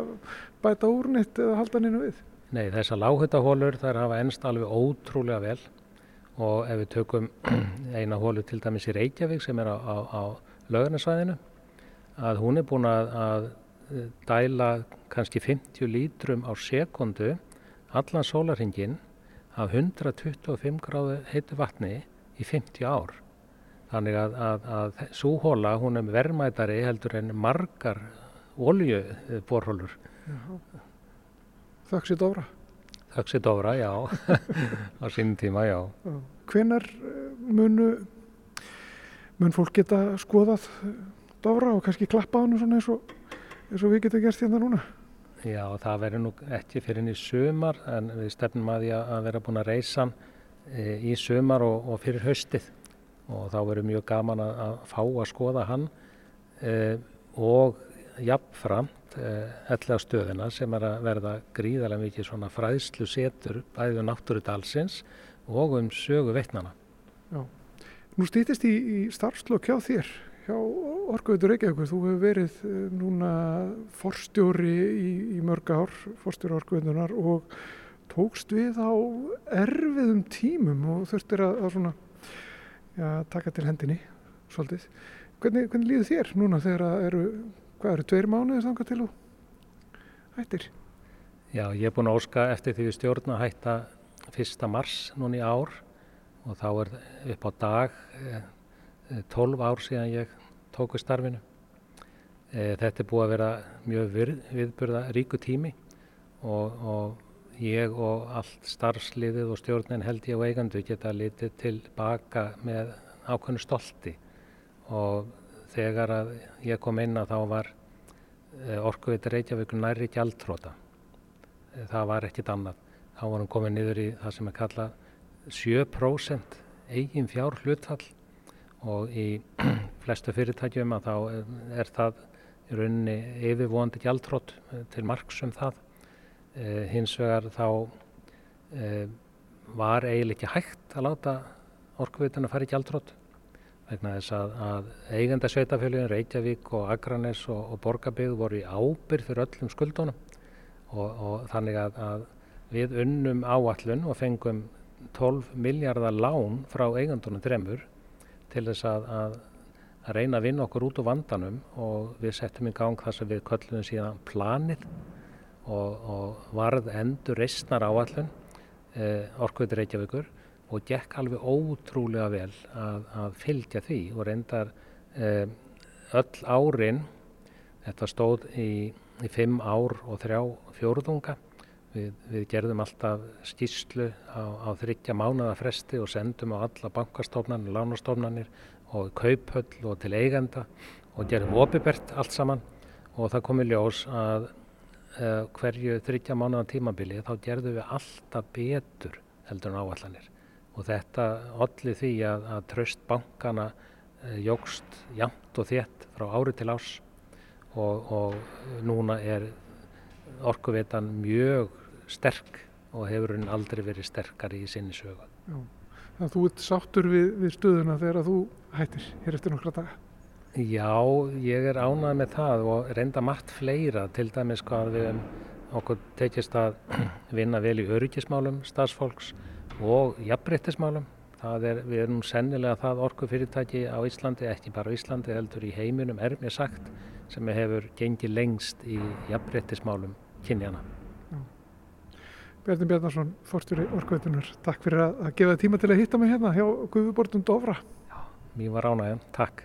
bæta úrnitt eða halda neina við. Nei, þessar lághutahólur þær hafa ennst alveg ótrúlega vel og ef við tökum [clears throat] eina hólu til dæmis í Reykjavík sem er á, á, á lögurnarsvæðinu að hún er búin að, að dæla kannski 50 lítrum á sekundu allan sólarhingin af 125 gráðu heitu vatni í 50 ár. Þannig að, að, að svo hóla hún er verðmætari heldur en margar oljuborhólur. Þakks í dóra. Þaksi Dóra, já, [laughs] á sínum tíma, já. Hvenar eh, munu, mun fólk geta skoðað Dóra og kannski klappa á hann svona eins og, eins og við getum gert hérna núna? Já, það verður nú ekki fyrir henni sömar en við stefnum að því að vera búin að reysa e, í sömar og, og fyrir höstið og þá verður mjög gaman að, að fá að skoða hann e, og jafnfram ellega eh, stöðina sem er að verða gríðarlega mikið svona fræðslu setur bæðið um náttúru dalsins og um sögu veitnana. Já. Nú stýttist í, í starfslokk hjá þér, hjá Orgautur Reykjavíkur. Þú hefur verið eh, núna forstjóri í, í mörg ár, forstjóri Orgautunar og tókst við á erfiðum tímum og þurftir að, að svona, já, taka til hendinni svolítið. Hvernig, hvernig líður þér núna þegar það eru hvað eru, tveir mánuðið þangað til þú hættir? Já, ég er búin að óska eftir því við stjórn að hætta 1. mars núni ár og þá er upp á dag 12 ár síðan ég tók við starfinu. Þetta er búið að vera mjög við, viðburða ríku tími og, og ég og allt starfsliðið og stjórnin held ég og eigandu geta litið tilbaka með ákveðnu stolti og þegar að ég kom inn að þá var orkuveitur Reykjavík nærri gjaldtróta. Það var ekkit annað. Þá varum komið niður í það sem er kallað 7% eigin fjár hlutfall og í [clears throat] flestu fyrirtækjum að þá er það í rauninni yfirvóandi gjaldtrótt til marksum það. Eh, hins vegar þá eh, var eiginlega ekki hægt að láta orkuveituna fara í gjaldtrótt vegna þess að, að eigenda sveitafélagin Reykjavík og Akranes og, og Borgabygð voru í ábyrð fyrir öllum skuldunum. Og, og þannig að, að við unnum áallun og fengum 12 miljardar lán frá eigandunum dremur til þess að, að, reyna að vinna okkur út úr vandanum og við settum í gang það sem við köllum síðan planið og, og varð endur reysnar áallun eh, orkveitur Reykjavíkur og gekk alveg ótrúlega vel að, að fylgja því og reyndar eh, öll árin, þetta stóð í, í fimm ár og þrjá fjórðunga, við, við gerðum alltaf skýrslu á, á þryggja mánuða fresti og sendum á alla bankastofnanir, lánastofnanir og kauphöll og til eigenda og gerðum opibert allt saman. Og það komi ljós að eh, hverju þryggja mánuða tímabili þá gerðum við alltaf betur heldur en áallanir og þetta allir því að, að tröst bankana eh, jógst jamt og þétt frá ári til ás og, og núna er orkuvetan mjög sterk og hefur hún aldrei verið sterkari í sinni sögu. Já. Þannig að þú ert sáttur við, við stöðuna þegar þú hættir hér eftir nokkra daga? Já, ég er ánað með það og reynda margt fleira til dæmis hvað við okkur tekist að [clears throat] vinna vel í öryggismálum starfsfólks og jafnbryttismálum. Er, við erum sennilega það orkufyrirtæki á Íslandi, ekki bara á Íslandi, heldur í heiminum er mér sagt, sem hefur gengið lengst í jafnbryttismálum kynjana. Bjarni Bjarnarsson, fórstjóri orkuveitunar, takk fyrir að gefa tíma til að hitta mig hérna hjá Guðubortum Dófra. Já, mér var ánægðan, takk.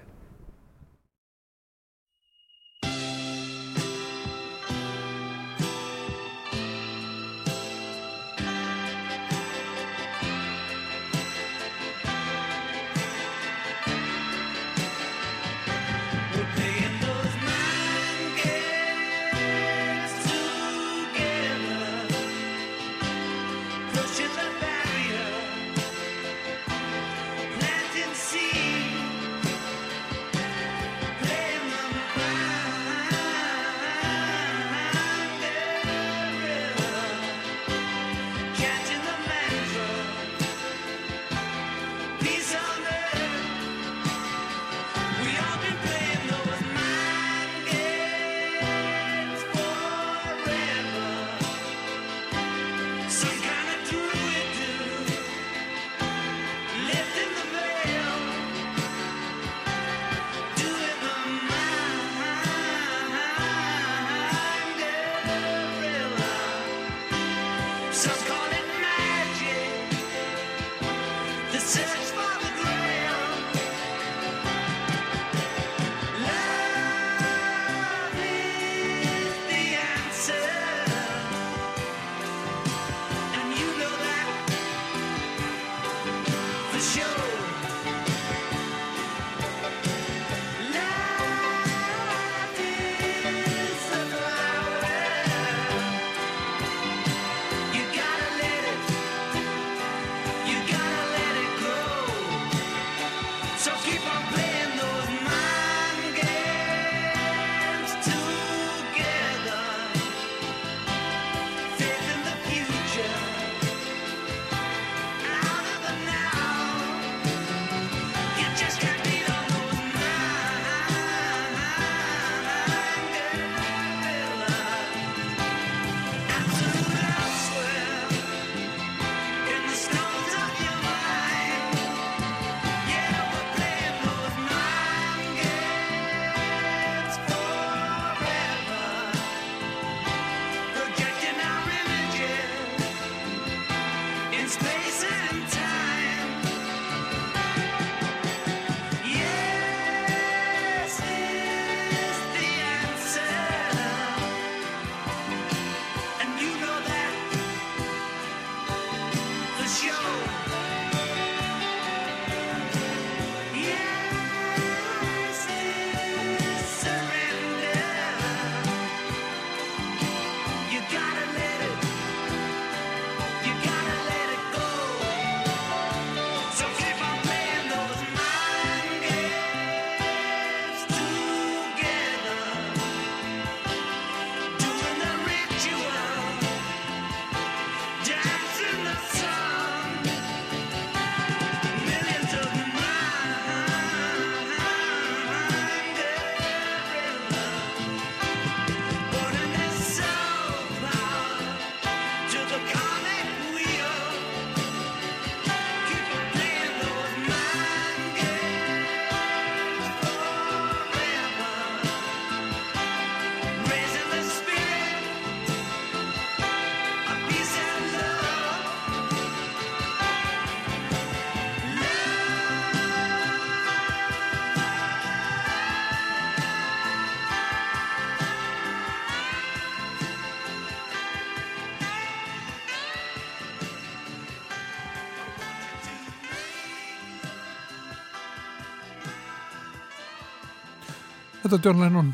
Þetta er John Lennon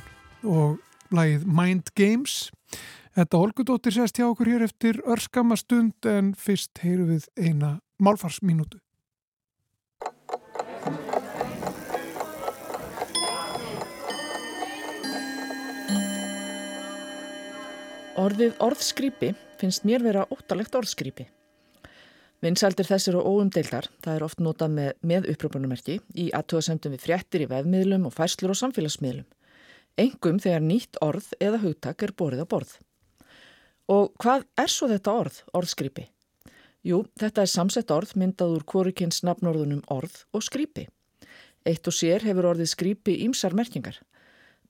og lagið Mind Games. Þetta Olgudóttir sést hjá okkur hér eftir örskama stund en fyrst heyru við eina málfarsminútu. Orðið orðskrýpi finnst mér vera óttalegt orðskrýpi. Vinsældir þessir og óumdeildar, það er oft notað með, með uppröpunumerki í aðtöðasendum við fréttir í vefmiðlum og fæslur og samfélagsmiðlum. Engum þegar nýtt orð eða hugtak er borið á borð. Og hvað er svo þetta orð, orðskrýpi? Jú, þetta er samsett orð myndað úr korikins nafnorðunum orð og skrýpi. Eitt og sér hefur orðið skrýpi ímsar merkingar.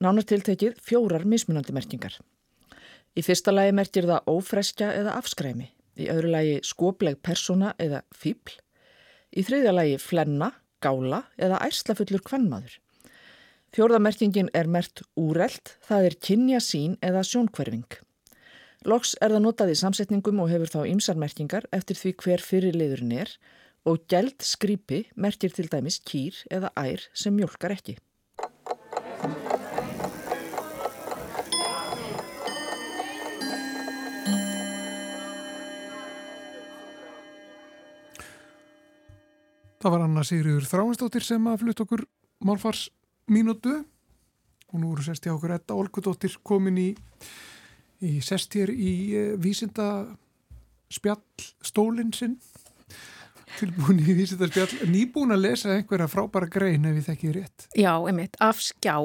Nánartiltekið fjórar mismunandi merkingar. Í fyrsta lagi merkir það ófreskja eða afskræmi, í öðru lagi skopleg persóna eða fíbl, í þriðja lagi flenna, gála eða ærslafullur kvennmaður. Fjórðamerkingin er mert úrelt, það er kynja sín eða sjónkverfing. Loks er það notað í samsetningum og hefur þá ymsarmerkingar eftir því hver fyrirliðurinn er og gæld skrýpi merkir til dæmis kýr eða ær sem mjölkar ekki. Það var Anna Sigriður Þráinsdóttir sem að flutt okkur málfars mínútu og nú eru sest hjá okkur Edda Olgudóttir komin í, í sest hér í uh, vísinda spjall stólinn sinn tilbúin í vísinda spjall nýbúin að lesa einhverja frábæra grein ef ég þekki rétt. Já, einmitt, af skjá.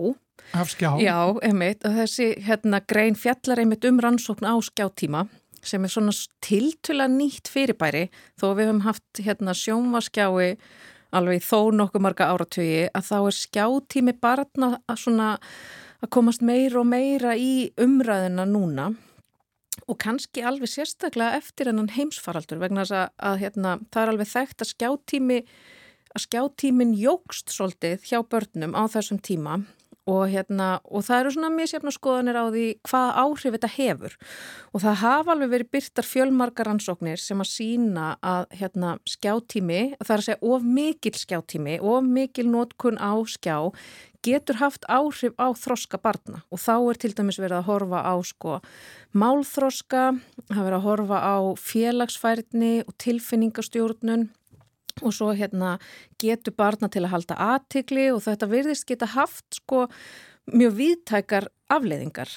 Af skjá? Já, einmitt, og þessi hérna, grein fjallar einmitt um rannsókn á skjátíma sem er svona tiltula nýtt fyrirbæri þó við höfum haft hérna sjónvaskjái alveg þó nokkuð marga áratögi að þá er skjátími barna að svona að komast meira og meira í umræðina núna. Og kannski alveg sérstaklega eftir enn heimsfaraldur vegna þess að, að hérna, það er alveg þekkt að skjátími að skjátímin jógst svolítið hjá börnum á þessum tíma og, hérna, og það eru svona misjafna skoðanir á því hvað áhrif þetta hefur. Og það hafa alveg verið byrtar fjölmarkar ansóknir sem að sína að hérna, skjáttími, það er að segja of mikil skjáttími, of mikil nótkun á skjá getur haft áhrif á þroska barna. Og þá er til dæmis verið að horfa á sko málþroska, það verið að horfa á félagsfærni og tilfinningastjórnun og svo hérna getur barna til að halda aðtikli og þetta virðist geta haft sko mjög viðtækar afleiðingar.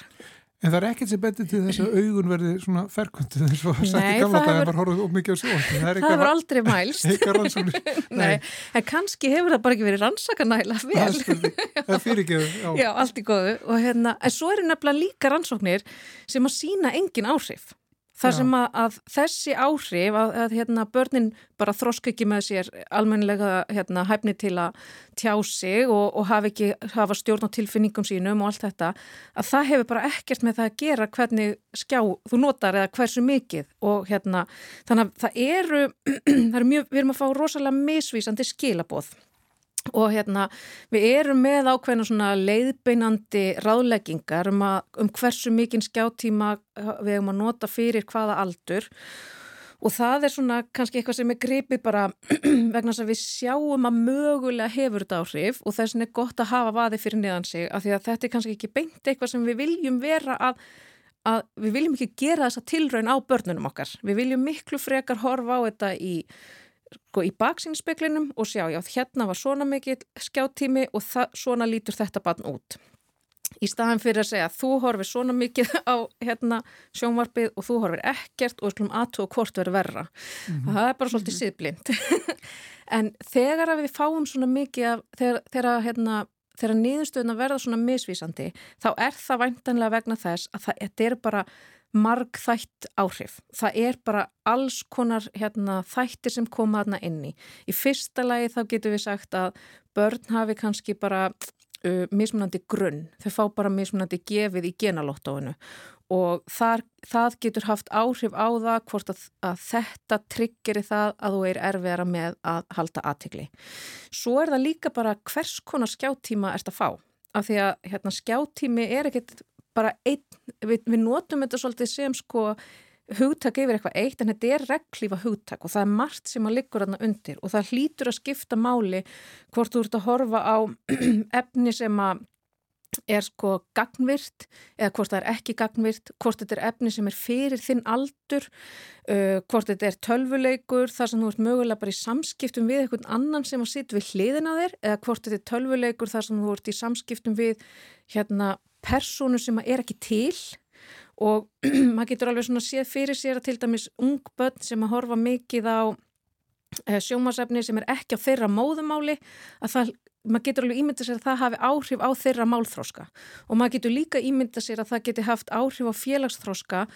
En það er ekkert sem betur til þess að augun verði svona ferkvöndu þess að það er gamla dag að bara horfa upp mikið á svo. Það hefur aldrei mælst. Eitthvað rannsóknir. [laughs] Nei, en kannski hefur það bara ekki verið rannsakanæla vel. Það er [laughs] það er fyrirgeðu. Já. já, allt í góðu. Og hérna, en svo eru nefnilega líka rannsóknir sem að sína engin áhrif. Það sem að, að þessi áhrif að, að hérna, börnin bara þroska ekki með sér almenlega hérna, hæfni til að tjá sig og, og hafa, ekki, hafa stjórn á tilfinningum sínum og allt þetta, að það hefur bara ekkert með það að gera hvernig skjá þú notar eða hversu mikið og hérna, þannig að það eru, [clears throat] það eru mjög, við erum að fá rosalega misvísandi skilabóð og hérna við erum með ákveðna svona leiðbeinandi ráðleggingar um, að, um hversu mikinn skjáttíma við hefum að nota fyrir hvaða aldur. Og það er svona kannski eitthvað sem er gripið bara [clears throat] vegna þess að við sjáum að mögulega hefur þetta áhrif og þess vegna er gott að hafa vaði fyrir niðan sig af því að þetta er kannski ekki beint eitthvað sem við viljum vera að, að við viljum ekki gera þessa tilraun á börnunum okkar. Við viljum miklu frekar horfa á þetta í í baksýnspeglinum og sjá, já, hérna var svona mikið skjáttími og svona lítur þetta barn út. Í staðan fyrir að segja þú horfir svona mikið á hérna sjónvarpið og þú horfir ekkert og skulum aðtú og hvort verður verra. Mm -hmm. Það er bara svolítið síðblind. [laughs] en þegar að við fáum svona mikið af, þegar, þegar hérna þegar niðurstöðuna verða svona misvísandi þá er það væntanlega vegna þess að það, þetta er bara margþætt áhrif. Það er bara alls konar hérna, þættir sem koma þarna inni. Í fyrsta lagi þá getur við sagt að börn hafi kannski bara uh, mismunandi grunn. Þau fá bara mismunandi gefið í genalóttóinu og þar, það getur haft áhrif á það hvort að, að þetta tryggjeri það að þú er erfiðara með að halda aðtikli. Svo er það líka bara hvers konar skjáttíma ert að fá. Af því að hérna, skjáttími er ekkit bara einn, við, við notum þetta svolítið sem sko hugtak yfir eitthvað eitt en þetta er reglífa hugtak og það er margt sem að liggur aðna undir og það hlýtur að skipta máli hvort þú ert að horfa á [clears throat] efni sem að er sko gagnvirt eða hvort það er ekki gagnvirt, hvort þetta er efni sem er fyrir þinn aldur, uh, hvort þetta er tölvuleikur, þar sem þú ert mögulega bara í samskiptum við einhvern annan sem að sitja við hliðina þér eða hvort þetta er tölvuleikur þar sem þú ert í samskiptum við hérna personu sem er ekki til og [clears throat] maður getur alveg svona séð fyrir sér að til dæmis ung börn sem að horfa mikið á eh, sjómasefni sem er ekki á þeirra móðumáli að það, maður getur alveg ímynda sér að það hafi áhrif á þeirra málþróska og maður getur líka ímynda sér að það geti haft áhrif á félagsþróska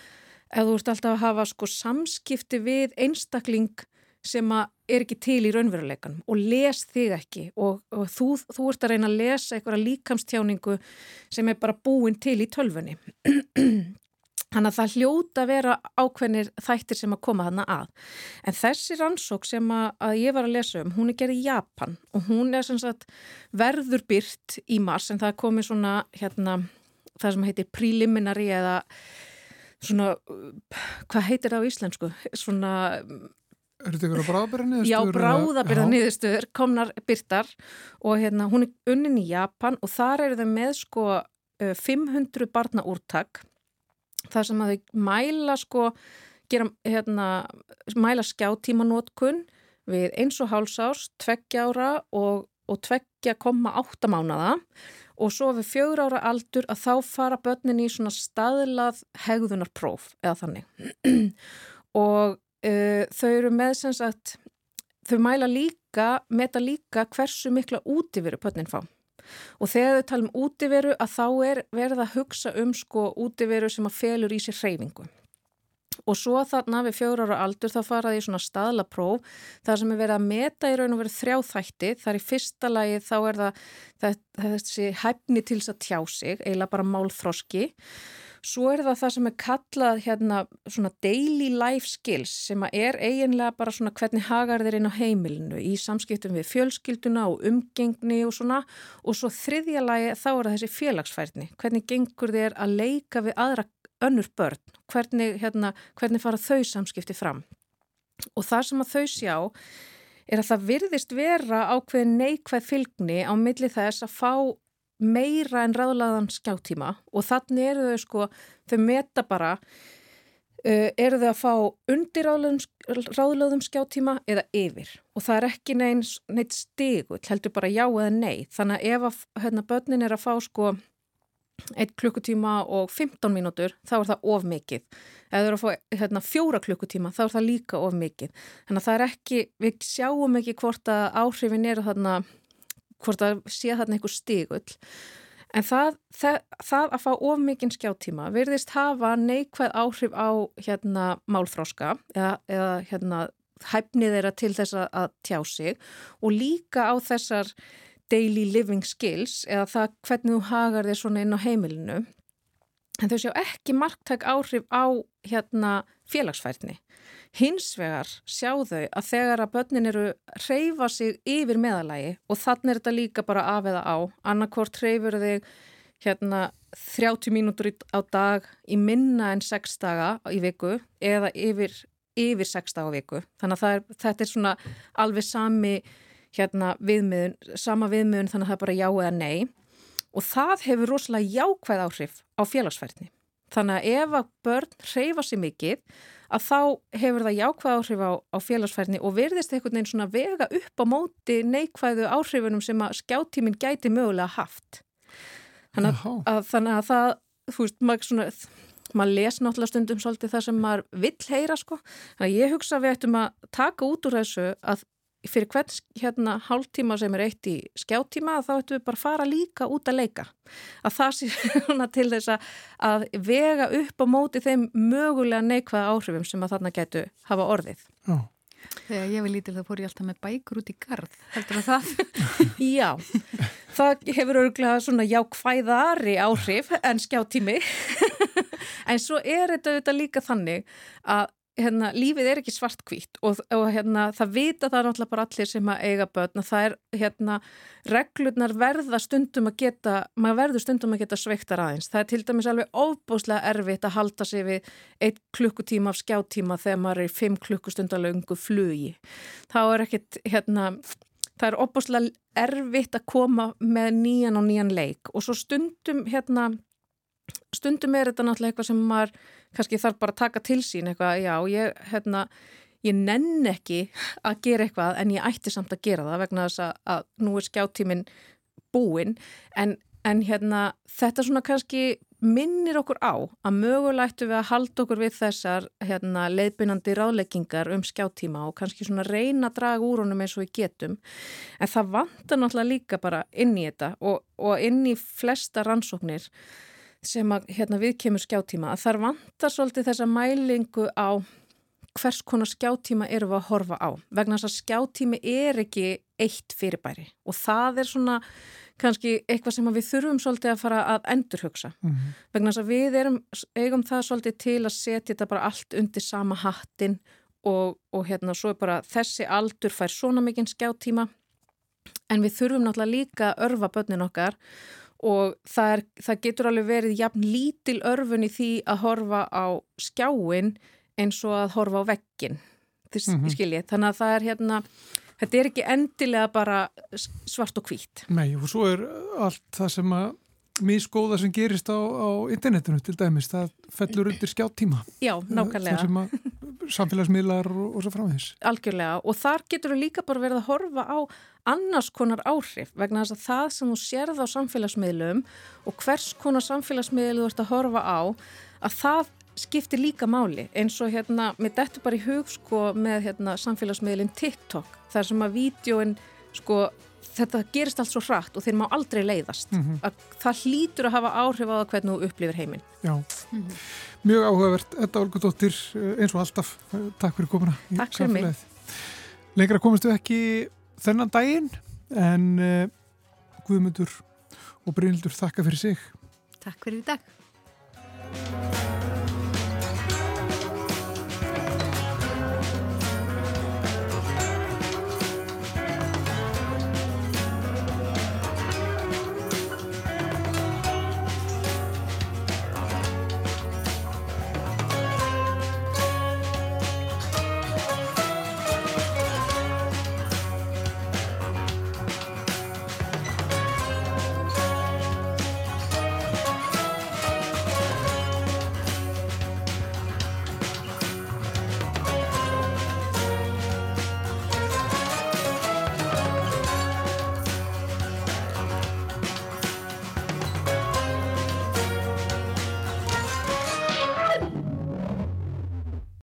ef þú ert alltaf að hafa sko samskipti við einstakling sem er ekki til í raunveruleikan og les þig ekki og, og þú, þú ert að reyna að lesa einhverja líkamstjáningu sem er bara búin til í tölfunni [clears throat] Þannig að það hljóta að vera ákveðnir þættir sem að koma hana að. En þessi rannsók sem að, að ég var að lesa um, hún er gerð í Japan og hún er sagt verður byrt í mars en það komið svona hérna það sem heitir preliminary eða svona, hvað heitir það á íslensku? Svona... Er þetta ykkur á bráðabyrða Já, bráðabyrða niðurstöður komnar byrtar og hérna hún er unnin í Japan og þar eru þau með sko 500 barna úrtak það sem að þau mæla sko, gera, hérna, mæla skjáttímanótkun við eins og hálsárs, tveggja ára og, og tveggja koma átta mánada og svo við fjögur ára aldur að þá fara börnin í svona staðlað hegðunarpróf eða þannig. [clears throat] Og uh, þau eru með sem sagt, þau mæla líka, meta líka hversu mikla útiveru börnin fá. Og þegar þau tala um útiveru að þá er verið að hugsa um sko útiveru sem að felur í sér hreyfingu. Og svo þarna við fjóra ára aldur þá faraði í svona staðlapróf þar sem er verið að meta í raun og verið þrjá þætti. Þar í fyrsta lagi þá er það, það, það þessi hæfni til þess að tjá sig eiginlega bara málþroski Svo er það það sem er kallað hérna svona daily life skills sem er eiginlega bara svona hvernig hagar þeir inn á heimilinu í samskiptum við fjölskylduna og umgengni og svona. Og svo þriðja lagi þá er það þessi félagsfærni, hvernig gengur þeir að leika við aðra önnur börn, hvernig, hérna, hvernig fara þau samskipti fram? Og það sem að þau sjá er að það virðist vera ákveð neikvæð fylgni á milli þess að fá meira en ráðlaðan skjáttíma og þannig eru þau sko, þau meta bara uh, eru þau að fá undir ráðlaðum skjáttíma eða yfir? Og það er ekki neins, neitt stigull, heldur bara já eða nei. Þannig að ef að hérna, börnin er að fá sko 1 klukkutíma og 15 mínútur þá er það of mikið. Ef þau eru að fá hérna, fjóra klukkutíma þá er það líka of mikið. Þannig að það er ekki, við sjáum ekki hvort að áhrifin eru þarna hvort það sé þarna einhver stígull en það, það, það að fá of mikinn skjáttíma verðist hafa neikvæð áhrif á hérna málfráska eða, eða hérna hæfnið þeirra til þess að tjá sig og líka á þessar daily living skills eða það hvernig þú hagar þér svona inn á heimilinu. En þau séu ekki marktæk áhrif á hérna félagsfærni Hins vegar sjá þau að þegar að börnin eru reyfa sig yfir meðalagi og þannig er þetta líka bara af eða á. Annarkort reyfur þig hérna 30 mínútur á dag í minna en 6 daga í viku eða yfir, yfir 6 daga á viku. Þannig að er, þetta er svona alveg sami hérna, viðmiðun, sama viðmiðun þannig að það er bara já eða nei. Og það hefur rosalega jákvæð áhrif á félagsfærni. Þannig að ef að börn reyfa sig mikið að þá hefur það jákvæð áhrif á, á félagsfærni og verðist einhvern veginn svona vega upp á móti neikvæðu áhrifunum sem að skjáttíminn gæti mögulega haft. Þannig að, að, þannig að það, þú veist, maður svona, maður les náttúrulega stundum svolítið það sem maður vill heyra sko. Þannig að ég hugsa við ættum að taka út úr þessu að fyrir hvern hérna hálftíma sem er eitt í skjáttíma þá ættum við bara að fara líka út að leika að það sé [laughs] til þess að vega upp á móti þeim mögulega neikvæða áhrifum sem að þarna getu hafa orðið Já. Þegar ég vil lítil þá fór ég alltaf með bækur út í gard heldur það það? [laughs] Já, það hefur örgulega svona jákvæðari áhrif en skjáttími [laughs] en svo er þetta líka þannig að hérna, lífið er ekki svartkvít og, og hérna, það vita það náttúrulega bara allir sem að eiga börn það er, hérna, reglurnar verða stundum að geta, maður verður stundum að geta sveiktar aðeins. Það er til dæmis alveg ofbúslega erfitt að halda sig við einn klukkutíma af skjáttíma þegar maður er í fimm klukkustundalöngu flugi. Þá er ekkit, hérna, það er opbúslega erfitt að koma með nýjan og nýjan leik og svo stundum hérna stundum er þetta náttúrulega eitthvað sem maður kannski þarf bara að taka til sín eitthvað, já, ég, hérna, ég nenn ekki að gera eitthvað en ég ætti samt að gera það vegna þess að, að nú er skjáttíminn búinn. En, en hérna, þetta svona kannski minnir okkur á að mögulega ættu við að halda okkur við þessar hérna, leiðbynandi ráðleggingar um skjáttíma og kannski svona reyna að draga úr honum eins og við getum. En það vantar náttúrulega líka bara inn í þetta og, og inn í flesta rannsóknir sem að hérna, við kemur skjáttíma að þar vantar svolítið þessa mælingu á hvers konar skjáttíma eru við að horfa á vegna þess að skjáttími er ekki eitt fyrirbæri og það er svona kannski eitthvað sem við þurfum svolítið að fara að endurhugsa mm -hmm. vegna þess að við erum, eigum það svolítið til að setja þetta bara allt undir sama hattin og, og hérna svo er bara þessi aldur fær svona mikinn skjáttíma en við þurfum náttúrulega líka að örfa börnin okkar og það, er, það getur alveg verið jafn lítil örfun í því að horfa á skjáin eins og að horfa á vekkin þess mm -hmm. þannig að það er hérna þetta er ekki endilega bara svart og hvít. Nei, og svo er allt það sem að mískóða sem gerist á, á internetinu til dæmis, það fellur undir skjáttíma. Já, nákvæmlega. Það sem að samfélagsmiðlar og, og svo framvegis. Algjörlega, og þar getur við líka bara verið að horfa á annars konar áhrif vegna þess að það sem þú sérð á samfélagsmiðlum og hvers konar samfélagsmiðlu þú ert að horfa á að það skiptir líka máli eins og hérna, mér dettur bara í hug sko með hérna samfélagsmiðlinn TikTok þar sem að vídjóin sko þetta gerist allt svo hratt og þeir má aldrei leiðast. Mm -hmm. að það hlýtur að hafa áhrif á það hvernig þú upplifir heiminn. Já, mm -hmm. mjög áhugavert Edda Olgudóttir, eins og alltaf Takk fyrir komuna Takk fyrir mig. Lengra komistu ekki þennan daginn en uh, Guðmundur og Brynildur þakka fyrir sig. Takk fyrir í dag